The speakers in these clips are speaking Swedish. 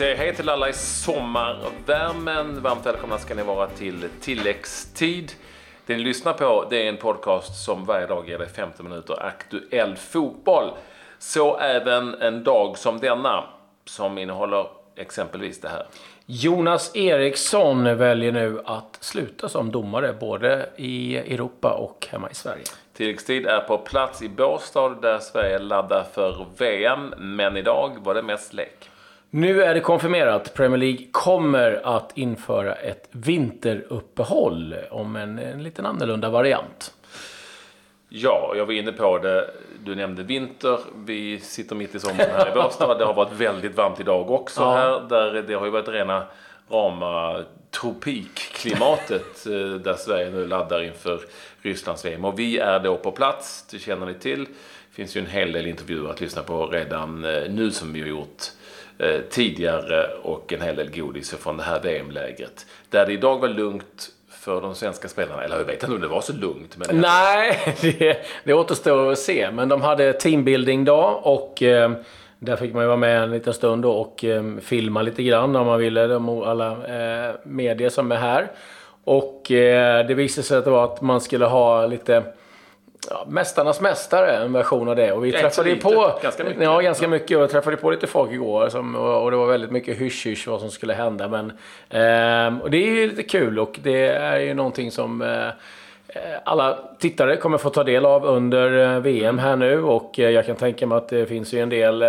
säger hej till alla i sommarvärmen. Varmt välkomna ska ni vara till tilläggstid. Det ni lyssnar på det är en podcast som varje dag ger dig 15 minuter aktuell fotboll. Så även en dag som denna som innehåller exempelvis det här. Jonas Eriksson väljer nu att sluta som domare både i Europa och hemma i Sverige. Tilläggstid är på plats i Båstad där Sverige laddar för VM, men idag var det mest lek. Nu är det konfirmerat. Premier League kommer att införa ett vinteruppehåll om en, en liten annorlunda variant. Ja, jag var inne på det. Du nämnde vinter. Vi sitter mitt i sommaren här i Båstad. Det har varit väldigt varmt idag också Ja. här. Där det har ju varit rena rama tropikklimatet eh, där Sverige nu laddar inför Rysslands VM. Och vi är då på plats, det känner ni till. Det finns ju en hel del intervjuer att lyssna på redan eh, nu som vi har gjort eh, tidigare och en hel del godis från det här VM-lägret. Där det idag var lugnt för de svenska spelarna. Eller jag vet inte om det var så lugnt. Men Nej, det, det återstår att se. Men de hade teambuilding-dag och eh, där fick man ju vara med en liten stund då och eh, filma lite grann om man ville. De, alla eh, medier som är här. Och eh, det visade sig att det var att man skulle ha lite ja, Mästarnas mästare, en version av det. Och vi träffade lite, på... ganska mycket. Ja, ganska mycket. Och jag träffade på lite folk igår som, och det var väldigt mycket hysch-hysch vad som skulle hända. Men, ehm, och det är ju lite kul och det är ju någonting som eh, eh, Eh, alla tittare kommer få ta del av under eh, VM här nu. Och eh, jag kan tänka mig att det finns ju en del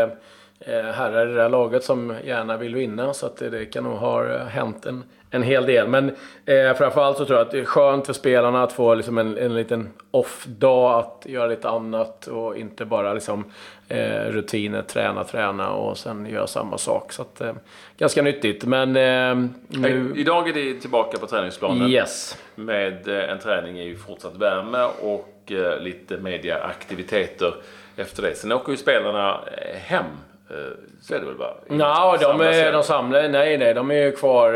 herrar i det här laget som gärna vill vinna. Så att det, kan nog ha hänt en, en hel del. Men eh, framförallt så tror jag att det är skönt för spelarna att få liksom en, en liten off-dag. Att göra lite annat och inte bara liksom, eh, rutiner, träna, träna och sen göra samma sak. Så att, eh, ganska nyttigt. Men eh, nu... Idag är det tillbaka på träningsplanen. Yes. Med eh, en träning i fortsatt värme och eh, lite mediaaktiviteter efter det. Sen åker ju spelarna eh, hem. Så är det väl va? Ja, de, är, de samlar... Nej, nej, de är ju kvar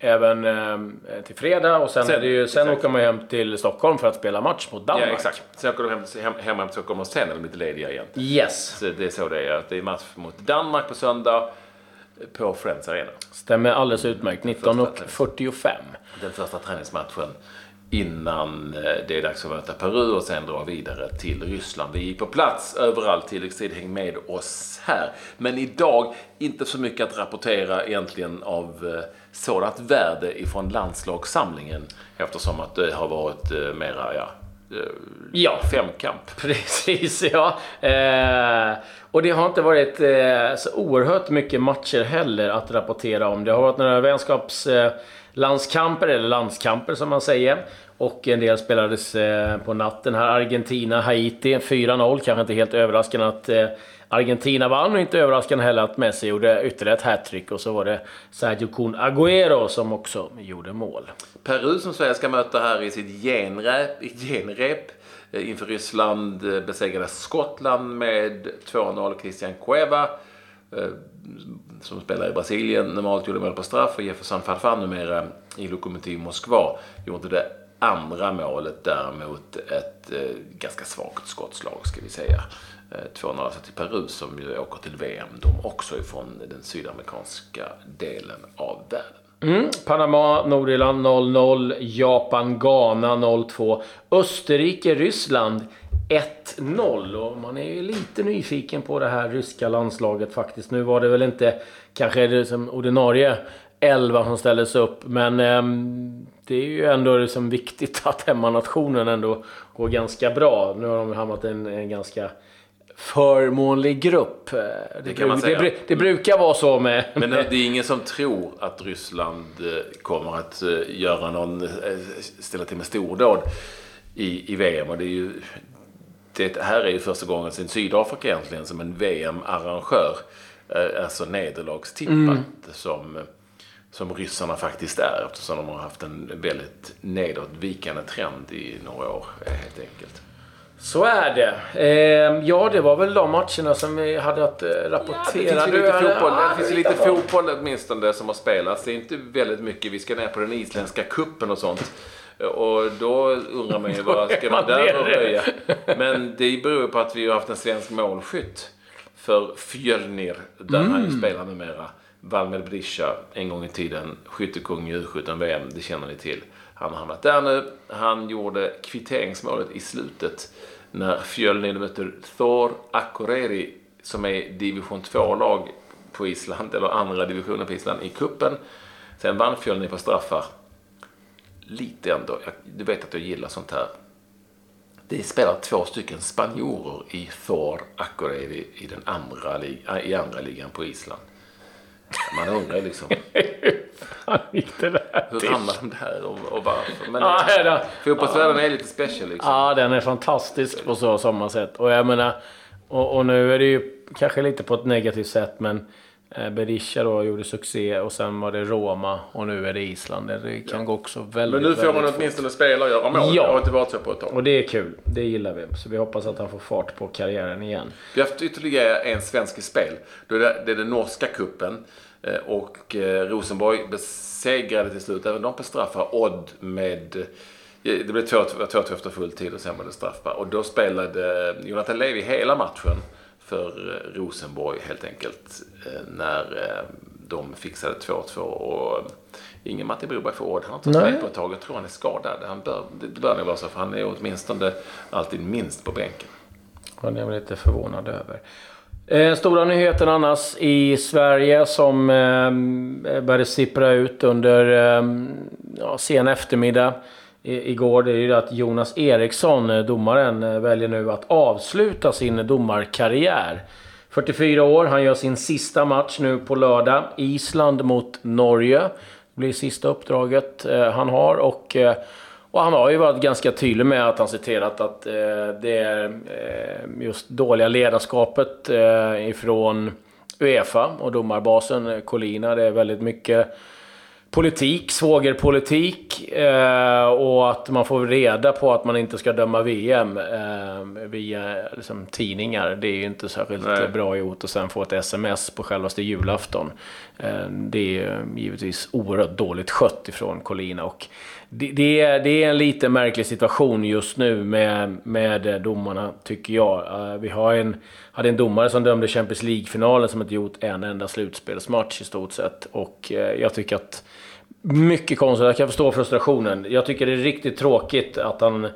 även eh, till fredag. Och sen, Sen- är det ju, sen exakt. åker man hem till Stockholm för att spela match mot Ja, Danmark. exakt. Sen åker de hem, hem, hem, hem till Stockholm och sen är de lite lediga igen. Yes. Så det är så det är. att Det är match mot Danmark på söndag på Friends Arena. Stämmer alldeles utmärkt. 19.45. Den första träningsmatchen innan eh, det är dags att möta Peru och sen dra vidare till Ryssland. Vi är på plats överallt. Tilläggstid, häng med oss här. Men idag inte så mycket att rapportera egentligen av eh, sådant värde ifrån landslagssamlingen eftersom att det har varit eh, mera, ja, Ja. femkamp. Precis, ja. Eh, och det har inte varit eh, så oerhört mycket matcher heller att rapportera om. Det har varit några vänskapslandskamper, eh, landskamper, eller landskamper som man säger. Och en del spelades eh, på natten här. Argentina, Haiti 4-0. Kanske inte helt överraskande att eh, Argentina vann och inte överraskande heller att Messi gjorde ytterligare ett hattrick. Och så var det Sergio Kun Agüero som också gjorde mål. Peru som Sverige ska möta här i sitt genrep, genrep inför Ryssland eh, besegrade Skottland med 2-0. Christian Cueva eh, som spelar i Brasilien normalt gjorde mål på straff och Jefferson Farfan numera i Lokomotiv Moskva gjorde det andra målet däremot ett eh, ganska svagt skottslag ska vi säga. Eh, 2-0 alltså till Peru som ju åker till VM de också ifrån den sydamerikanska delen av världen. Mm. Panama, Nordirland 0-0. Japan, Ghana 0-2. Österrike, Ryssland 1-0. Och man är ju lite nyfiken på det här ryska landslaget faktiskt. Nu var det väl inte kanske det som ordinarie 11 som ställdes upp. Men ehm, det är ju ändå liksom viktigt att hemmanationen ändå går ganska bra. Nu har de hamnat i en, en ganska förmånlig grupp. Eh, Det, kan man säga. det, det brukar vara så med... Men det är ingen som tror att Ryssland eh, kommer att eh, göra någon, eh, ställa till med stordåd i, i VM. Och det är ju, det här är ju första gången sedan Sydafrika egentligen som en VM-arrangör eh, är så nederlagstippat som, som ryssarna faktiskt är. Eftersom de har haft en väldigt nedåtvikande trend i några år eh, helt enkelt. Så är det. Eh, ja, det var väl de matcherna som vi hade att eh, rapportera. Det finns ju lite fotboll, Ja, det finns ju lite fotboll åtminstone som har spelats. Det är inte väldigt mycket. Vi ska ner på den isländska kuppen och sånt. Och då undrar man ju vad ska man där och röja? Men det beror på att vi har haft en svensk målskytt för Fjölnir, där han Mm. ju spelar numera Valmed Berisha en gång i tiden, skyttekung i U17-VM, det känner ni till. Han har hamnat där nu. Han gjorde kvitteringsmålet i slutet när Fjölnir mötte Thor Akureyri som är division 2-lag på Island, eller andra divisionen på Island, i kuppen. Sen vann Fjölnir på straffar. Lite ändå. du vet att jag gillar sånt här. Det spelar två stycken spanjorer i Thor Akureyri i den andra, i andra ligan på Island. Man undrar liksom. Hur gick det där Hur hamnade de där och, och varför? Men ja, ja, fotbollsvärlden ja. är lite special liksom. Ja, den är fantastisk på så samma sätt. Och jag menar, och, och, nu är det ju kanske lite på ett negativt sätt, men Berisha då gjorde succé och sen var det Roma och nu är det Island. Det kan ja. gå också väldigt Men nu får man åtminstone spela och göra mål. Ja. Det har inte varit så på ett tag. Och det är kul. Det gillar vi. Så vi hoppas att han får fart på karriären igen. Vi har haft ytterligare en svensk i spel. Det är den norska kuppen. Eh, och eh, Rosenborg besegrade till slut även de på straffar Odd med eh, det blev 2-2 efter full tid och sen var det straffar. Och då spelade Jonathan Levi hela matchen för Rosenborg helt enkelt. När de fixade 2-2. Och ingen Matti Broberg för Odd. Han har inte varit med på ett tag. Jag tror han är skadad. Han bör, det bör nog vara så för han är åtminstone alltid minst på bänken. Det är jag lite förvånad över. Eh, stora nyheten annars i Sverige som eh, började sippra ut under eh, ja, sen eftermiddag igår. Det är ju att Jonas Eriksson, eh, domaren, eh, väljer nu att avsluta sin domarkarriär. 44 år, han gör sin sista match nu på lördag. Island mot Norge. Det blir sista uppdraget eh, han har och och han har ju varit ganska tydlig med att han citerat att det är just dåliga ledarskapet ifrån Uefa och domarbasen Colina. Det är väldigt mycket politik, svågerpolitik eh, och att man får reda på att man inte ska döma VM eh, via liksom, tidningar. Det är ju inte särskilt Nej. bra gjort och sen få ett sms på självaste julafton. Eh, det är givetvis oerhört dåligt skött ifrån Colina och det, det, är, det är en lite märklig situation just nu med, med domarna, tycker jag. Uh, vi har en, hade en domare som dömde Champions League-finalen som inte gjort en enda slutspelsmatch i stort sett. Och uh, jag tycker att... Mycket konstigt. Jag kan förstå frustrationen. Jag tycker det är riktigt tråkigt att han uh,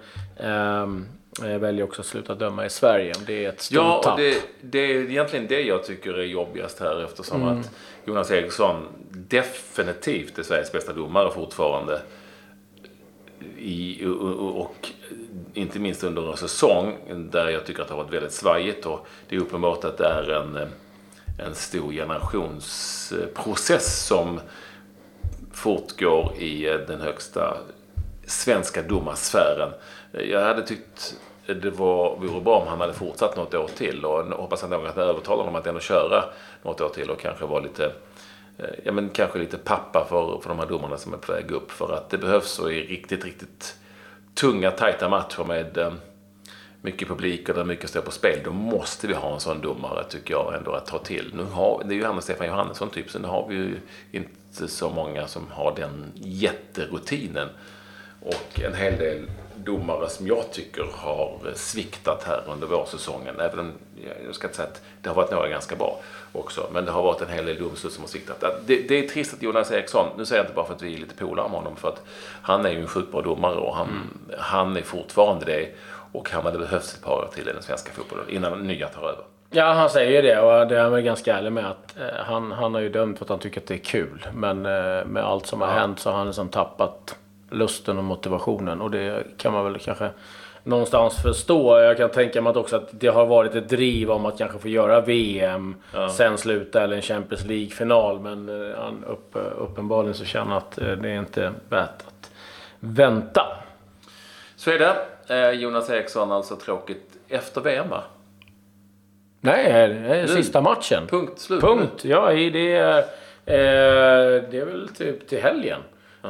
väljer också att sluta döma i Sverige. Det är ett stort ja, tapp. Det, det är egentligen det jag tycker är jobbigast här eftersom mm. att Jonas Eriksson definitivt är Sveriges bästa domare fortfarande i, och inte minst under en säsong där jag tycker att det har varit väldigt svajigt och det är uppenbart att det är en, en stor generationsprocess som fortgår i eh, den högsta svenska domarsfären. Eh, jag hade tyckt det var, vore bra om han hade fortsatt något år till och hoppas att någon kan övertala honom att ändå köra något år till och kanske vara lite eh, ja, men kanske lite pappa för, för de här domarna som är på väg upp. För att det behövs så i riktigt, riktigt tunga, tajta matcher med mycket publik och där mycket står på spel. Då måste vi ha en sån domare, tycker jag, ändå att ta till. Nu har, det är ju han och Stefan Johannesson typ, så nu har vi ju inte så många som har den jätterutinen. Och en hel del domare som jag tycker har sviktat här under vårsäsongen. Även om, jag ska inte säga att det har varit några ganska bra också. Men det har varit en hel del domslut som har sviktat. Det, det, är trist att Jonas Eriksson, nu säger jag inte bara för att vi är lite polare med honom, för att han är ju en sjukt bra domare och han, mm. han är fortfarande det. Och han hade behövts ett par år till i den svenska fotbollen innan nya tar över. Ja, han säger ju det och det är han ganska ärlig med. att eh, han, han har ju dömt för att han tycker att det är kul. Men eh, med allt som har hänt så har han liksom tappat lusten och motivationen. Och det kan man väl kanske någonstans förstå. Jag kan tänka mig också att det har varit ett driv om att kanske få göra VM, ja. sen sluta eller en Champions League-final. Men eh, han upp, uppenbarligen så känner att eh, det är inte värt att vänta. Så är det. Eh, Jonas Eriksson alltså tråkigt efter VM va? Nej, det är sista matchen. Punkt slut. Punkt. Ja, det är, det är väl typ till helgen.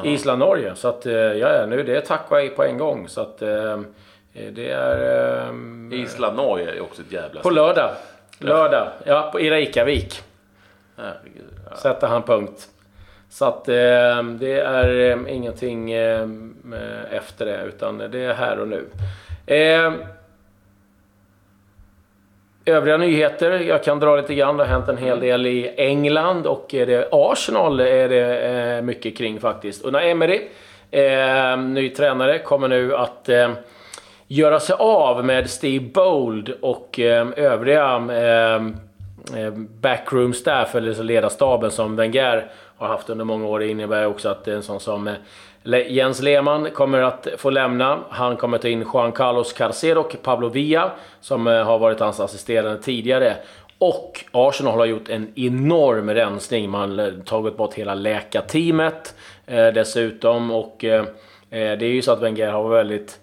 Island-Norge. Så att, ja, nu det är hej på en gång. Så att, det är... Um, Island-Norge är också ett jävla... På lördag. Lördag. Ja, på, i Reykjavik. Herregud. Ja. Sätter han punkt. Så att eh, det är eh, ingenting eh, efter det, utan det är här och nu. Eh, Övriga nyheter, jag kan dra lite grann. Det har hänt en hel del i England och är det Arsenal är det eh, mycket kring faktiskt. Una Emery, eh, ny tränare, kommer nu att eh, göra sig av med Steve Bold och eh, övriga eh, eh, backroom staff, eller ledarstaben som Wenger har haft under många år. Det innebär också att en sån som Jens Lehmann kommer att få lämna. Han kommer ta in Juan Carlos Carcero och Pablo Villa, som eh, har varit hans assisterande tidigare. Och Arsenal har gjort en enorm rensning. Man har tagit bort hela läkarteamet eh, dessutom. Och eh, eh, det är ju så att Wenger har varit väldigt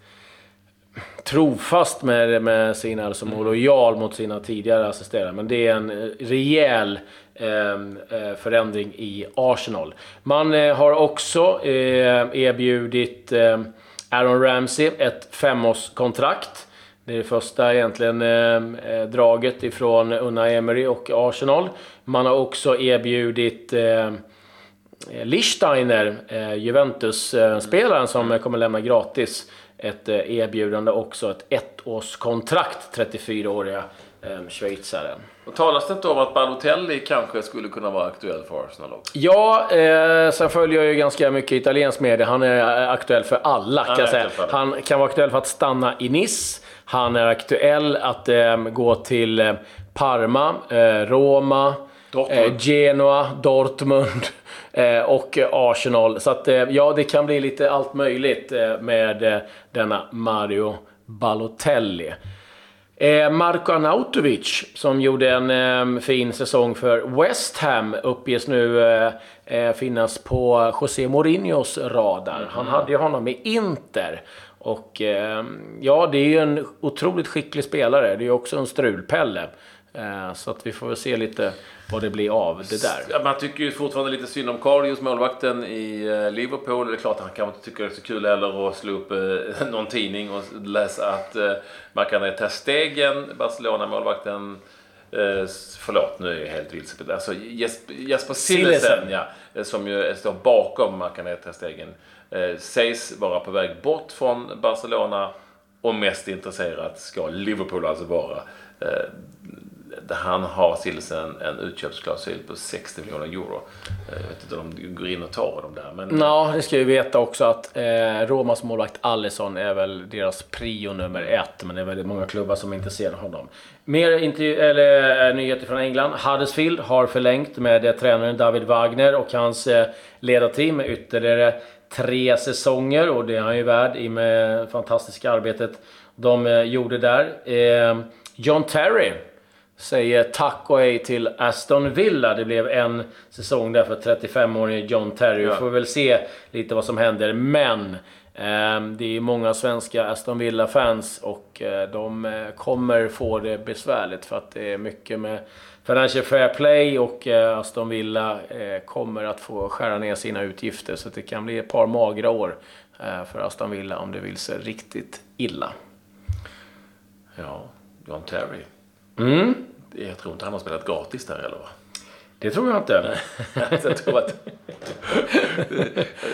trofast med, med sina, alltså mm. lojal mot sina tidigare assisterande. Men det är en rejäl Ehm, eh, förändring i Arsenal. Man eh, har också eh, erbjudit ehm, Aaron Ramsey ett femårskontrakt. Det är det första egentligen ehm, eh, draget ifrån Una Emery och Arsenal. Man har också erbjudit eh, Lichsteiner, eh, Juventus-spelaren som kommer lämna gratis, ett erbjudande också. Ett ettårskontrakt, 34-åriga eh, schweizaren. Och talas det inte om att Balotelli kanske skulle kunna vara aktuell för Arsenal också? Ja, eh, sen följer jag ju ganska mycket italiensk media. Han är aktuell för alla kan jag säga. Han kan vara aktuell för att stanna i Nice. Han är aktuell att eh, gå till eh, Parma, eh, Roma, Genoa, Dortmund. Eh, och Arsenal. Så att, eh, ja, det kan bli lite allt möjligt eh, med denna Mario Balotelli. Marko Arnautovic, som gjorde en fin säsong för West Ham, uppges nu finnas på José Mourinhos radar. Han mm. hade ju honom i Inter. Och ja, det är ju en otroligt skicklig spelare. Det är också en strulpelle. Eh, så att vi får väl se lite vad det blir av det där. Man tycker ju fortfarande lite synd om Karius, målvakten i eh, Liverpool. Det är klart att han kanske inte tycker det är så kul heller att slå upp eh, någon tidning och läsa att man kan Ter Stegen, Barcelona-målvakten, förlåt, nu är jag helt vilse. Alltså Jesper Sillesen, ja, som ju står bakom Markanet Stegen, sägs vara på väg bort från Barcelona och mest intresserad ska Liverpool alltså vara han har Sills en, en utköpsklausul på 60 miljoner euro. Eh, jag vet inte om de går in och tar dem där. Men... Ja, det ska vi veta också att eh, Romas målvakt Allison är väl deras prio nummer ett. Men det är väldigt många klubbar som inte ser honom. Mer eller, eh, nyheter från England. Huddersfield har förlängt med eh, tränaren David Wagner och hans eh, ledarteam med ytterligare tre säsonger. Och det är han ju värd i med fantastiska arbetet de eh, gjorde där. Eh, John Terry säger tack och hej till Aston Villa. Det blev en säsong där för 35-årige John Terry. Ja. Vi får väl se lite vad som händer. Men eh, det är många svenska Aston Villa-fans och eh, de eh, kommer få det besvärligt för att det är mycket med Financial Fair Play och eh, Aston Villa kommer att få skära ner sina utgifter. Så det kan bli ett par magra år för Aston Villa om det vill sig riktigt illa. Ja, John Terry. Mm. Jag tror inte han har spelat gratis där eller? Det tror jag inte. jag tror att...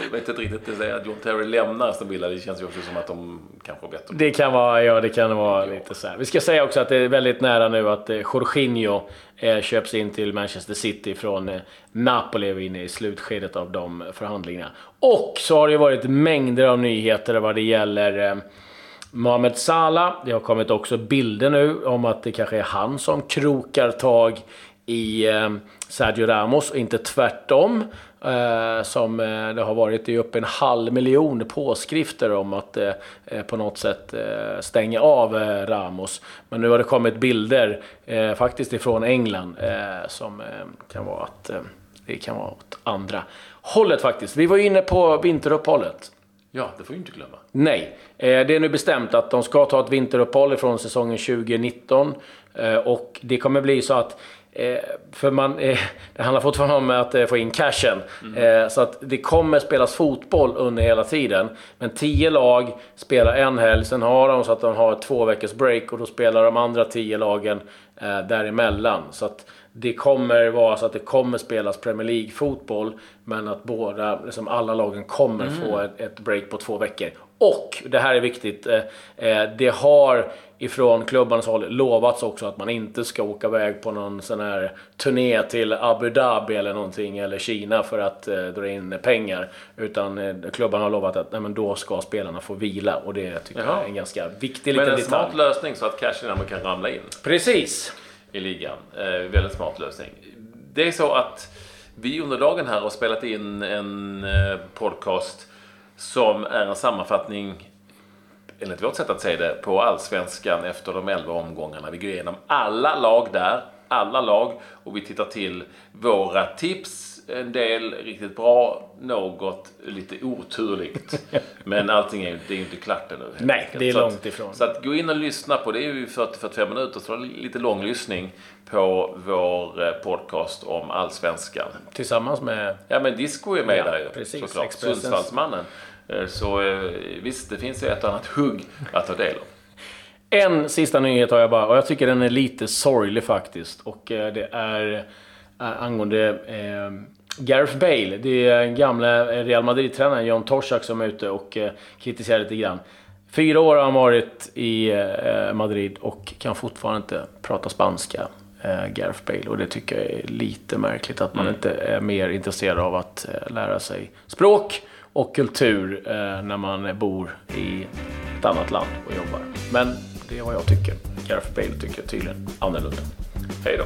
jag vet inte riktigt att säga att John Terry lämnar Aston Villa. Det känns ju också som att de kanske har bättre. Det kan vara, ja det kan vara lite så här. Vi ska säga också att det är väldigt nära nu att eh, Jorginho eh, köps in till Manchester City från eh, Napoli. Vi är inne i slutskedet av de förhandlingarna. Och så har det varit mängder av nyheter vad det gäller Mohamed Salah, det har kommit också bilder nu om att det kanske är han som krokar tag i eh, Sergio Ramos och inte tvärtom. Eh, som eh, det har varit det är upp en halv miljon påskrifter om att eh, på något sätt eh, stänga av eh, Ramos. Men nu har det kommit bilder faktiskt ifrån England som kan vara att det kan vara åt andra hållet faktiskt. Vi var inne på vinteruppehållet. Ja, det får vi inte glömma. Nej. Eh, det är nu bestämt att de ska ta ett vinteruppehåll från säsongen 2019. Eh, och det kommer bli så att eh, för man, det handlar fortfarande om att få in cashen. Mm. Så att det kommer spelas fotboll under hela tiden. Men tio lag spelar en helg, sen har de så att de har två veckors break och då spelar de andra tio lagen däremellan. Så att det kommer vara så att det kommer spelas Premier League-fotboll, men att båda, liksom alla lagen kommer mm. få ett, ett, break på två veckor. Och, det här är viktigt, eh, eh, det har ifrån klubbarnas håll lovats också att man inte ska åka iväg på någon sån här turné till Abu Dhabi eller någonting, eller Kina för att eh, dra in pengar. Utan eh, klubbarna har lovat att nej, men då ska spelarna få vila och det tycker Jaha. jag är en ganska viktig Men liten en detalj. smart lösning så att cashen kan ramla in Precis! I ligan. Eh, väldigt smart lösning. Det är så att vi under dagen här har spelat in en eh, podcast som är en sammanfattning enligt vårt sätt att säga det, på allsvenskan efter de 11 omgångarna. Vi går igenom alla lag där, alla lag, och vi tittar till våra tips. En del riktigt bra, något lite oturligt. Men allting är det är ju inte klart ännu. Nej, enkelt. det är att- långt ifrån. Så att gå in och lyssna på, det är ju 40-45 minuter, så det är lite lång lyssning på vår eh, podcast om allsvenskan. Tillsammans med... Ja men Disco är med Ja, där ju precis. såklart. Expressens- Sundsvallsmannen. Eh, Så eh, visst, det finns ju ett annat hugg att ta del av. En sista nyhet har jag bara, och jag tycker den är lite sorglig faktiskt. Och det är angående eh, Gareth Bale. Det är gamla Real Madrid-tränaren John Torsak som är ute och eh, kritiserar lite grann. Fyra år har han varit i eh, Madrid och kan fortfarande inte prata spanska. eh, Gareth Bale. Och det tycker jag är lite märkligt att man inte är mer intresserad av att lära sig språk och kultur när man bor i ett annat land och jobbar. Men det är vad jag tycker. Gareth Bale tycker tydligen annorlunda. Hej då.